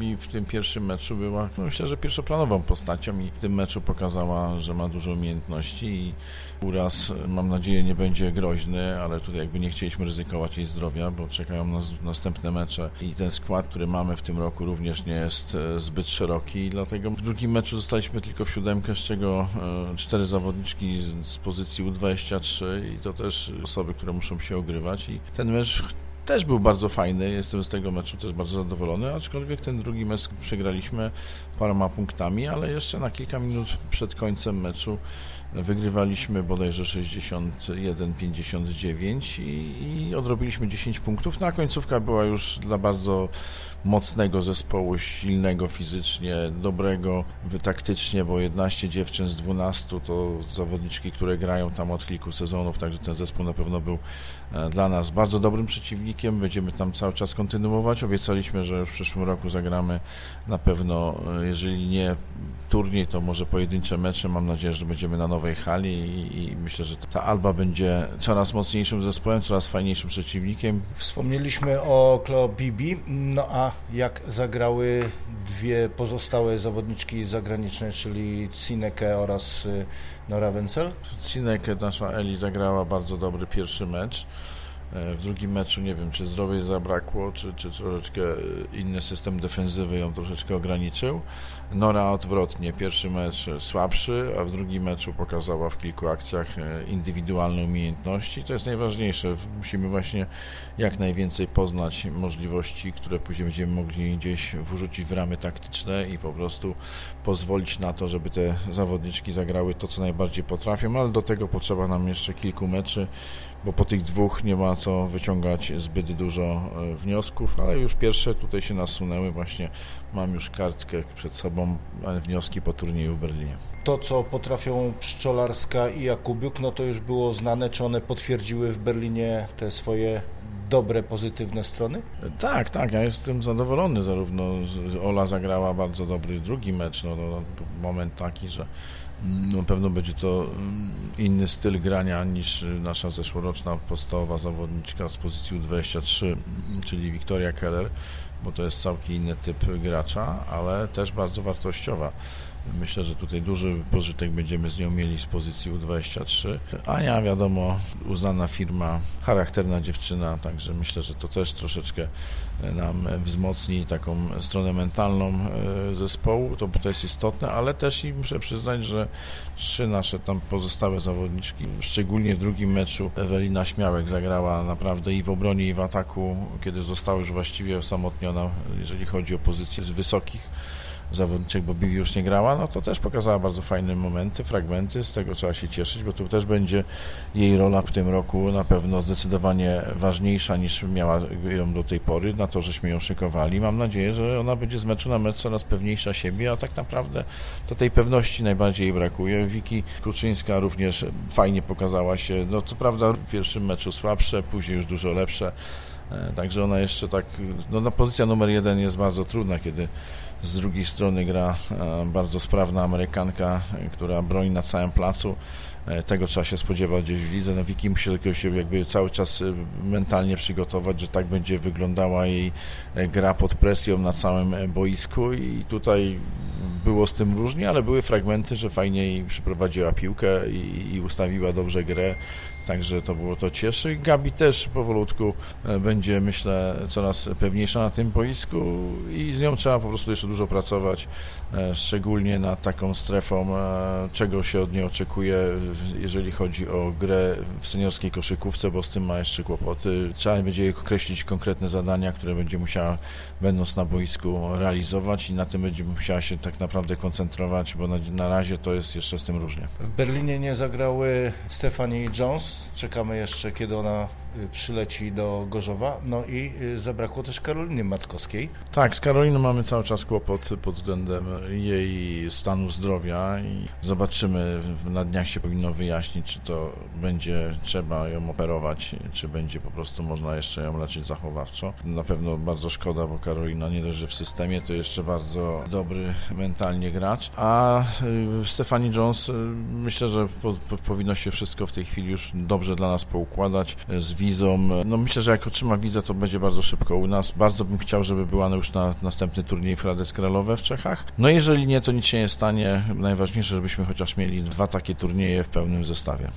Bibi w tym pierwszym meczu była, no myślę, że pierwszoplanową postacią i w tym meczu pokazała, że ma dużo umiejętności i uraz, mam nadzieję, nie będzie groźny, ale tutaj jakby nie chcieliśmy ryzykować jej zdrowia, bo czekają nas następne mecze i ten skład, który mamy w tym roku również nie jest e, zbyt szeroki. Dlatego w drugim meczu zostaliśmy tylko w siódemkę, z czego e, cztery zawodniczki z pozycji U23 i to też osoby, które muszą się ogrywać. I ten mecz też był bardzo fajny, jestem z tego meczu też bardzo zadowolony, aczkolwiek ten drugi mecz przegraliśmy paroma punktami, ale jeszcze na kilka minut przed końcem meczu wygrywaliśmy bodajże 61-59 i, i odrobiliśmy 10 punktów. Na no, końcówka była już dla bardzo mocnego zespołu, silnego fizycznie, dobrego taktycznie, bo 11 dziewczyn z 12 to zawodniczki, które grają tam od kilku sezonów, także ten zespół na pewno był e, dla nas bardzo dobrym przeciwnikiem. Będziemy tam cały czas kontynuować. Obiecaliśmy, że już w przyszłym roku zagramy na pewno, e, jeżeli nie turniej, to może pojedyncze mecze. Mam nadzieję, że będziemy na nowej hali i, i myślę, że ta Alba będzie coraz mocniejszym zespołem, coraz fajniejszym przeciwnikiem. Wspomnieliśmy o Klo Bibi, no a jak zagrały dwie pozostałe zawodniczki zagraniczne, czyli Cineke oraz y, Nora Wenzel? Cineke, nasza Eli, zagrała bardzo dobry pierwszy mecz. E, w drugim meczu nie wiem, czy zdrowie zabrakło, czy, czy troszeczkę inny system defensywy ją troszeczkę ograniczył. Nora odwrotnie, pierwszy mecz słabszy, a w drugim meczu pokazała w kilku akcjach e, indywidualne umiejętności. To jest najważniejsze. Musimy właśnie jak najwięcej poznać możliwości, które później będziemy mogli gdzieś wrzucić w ramy taktyczne i po prostu pozwolić na to, żeby te zawodniczki zagrały to, co najbardziej potrafią, ale do tego potrzeba nam jeszcze kilku meczy bo po tych dwóch nie ma co wyciągać zbyt dużo e, wniosków, ale już pierwsze tutaj się nasunęły, właśnie mam już kartkę przed sobą, wnioski po turnieju w Berlinie. To, co potrafią Pszczolarska i Jakubiuk, no to już było znane, czy one potwierdziły w Berlinie te swoje dobre, pozytywne strony? Tak, tak, ja jestem zadowolony, zarówno Ola zagrała bardzo dobry drugi mecz, no, no moment taki, że na pewno będzie to mm, inny styl grania niż nasza zeszłoroczna podstawowa zawodniczka z pozycji 23, czyli Wiktoria Keller, bo to jest całkiem inny typ gracza, ale też bardzo wartościowa. Myślę, że tutaj duży pożytek będziemy z nią mieli z pozycji U23. Ania, wiadomo, uznana firma, charakterna dziewczyna, także myślę, że to też troszeczkę nam wzmocni taką stronę mentalną e, zespołu. To, to jest istotne, ale też i muszę przyznać, że trzy nasze tam pozostałe zawodniczki, szczególnie w drugim meczu Ewelina Śmiałek zagrała naprawdę i w obronie, i w ataku, kiedy została już właściwie osamotniona, jeżeli chodzi o pozycje z wysokich zawodniczek, bo Bibi już nie grała, no to też pokazała bardzo fajne momenty, fragmenty, z tego trzeba się cieszyć, bo tu też będzie jej rola w tym roku na pewno zdecydowanie ważniejsza niż miała ją do tej pory, na to, żeśmy ją szykowali. Mam nadzieję, że ona będzie z meczu na mecz coraz pewniejsza siebie, a tak naprawdę to tej pewności najbardziej jej brakuje. Wiki Kuczyńska również fajnie pokazała się, no co prawda w pierwszym meczu słabsze, później już dużo lepsze, Także ona jeszcze tak, no na pozycja numer jeden jest bardzo trudna, kiedy z drugiej strony gra e, bardzo sprawna Amerykanka, e, która broni na całym placu. E, tego trzeba się spodziewać gdzieś w lidze. No Wiki musi do się jakby cały czas mentalnie przygotować, że tak będzie wyglądała jej gra pod presją na całym boisku i tutaj było z tym różnie, ale były fragmenty, że fajnie jej przyprowadziła piłkę i, i ustawiła dobrze grę Także to było to cieszy. Gabi też powolutku e, będzie, myślę, coraz pewniejsza na tym boisku i z nią trzeba po prostu jeszcze dużo pracować, e, szczególnie nad taką strefą, e, czego się od niej oczekuje, jeżeli chodzi o grę w seniorskiej koszykówce, bo z tym ma jeszcze kłopoty. Trzeba będzie jej określić konkretne zadania, które będzie musiała, będąc na boisku, realizować i na tym będzie musiała się tak naprawdę koncentrować, bo na, na razie to jest jeszcze z tym różnie. W Berlinie nie zagrały Stephanie Jones, Czekamy jeszcze, kiedy ona przyleci do Gorzowa. No i y, zabrakło też Karoliny Matkowskiej. Tak, z Karoliną mamy cały czas kłopot pod względem jej stanu zdrowia i zobaczymy, na dniach się powinno wyjaśnić, czy to będzie trzeba ją operować, czy będzie po prostu można jeszcze ją leczyć zachowawczo. Na pewno bardzo szkoda, bo Karolina nie leży w systemie, to jeszcze bardzo dobry mentalnie gracz, a y, Stefani Jones myślę, że po, po, powinno się wszystko w tej chwili już dobrze dla nas poukładać. Z wizą. No myślę, że jak otrzyma wizę, to będzie bardzo szybko u nas. Bardzo bym chciał, żeby była już na następny turniej Frades Kralowe w Czechach. No jeżeli nie, to nic się nie stanie. Najważniejsze, żebyśmy chociaż mieli dwa takie turnieje w pełnym zestawie.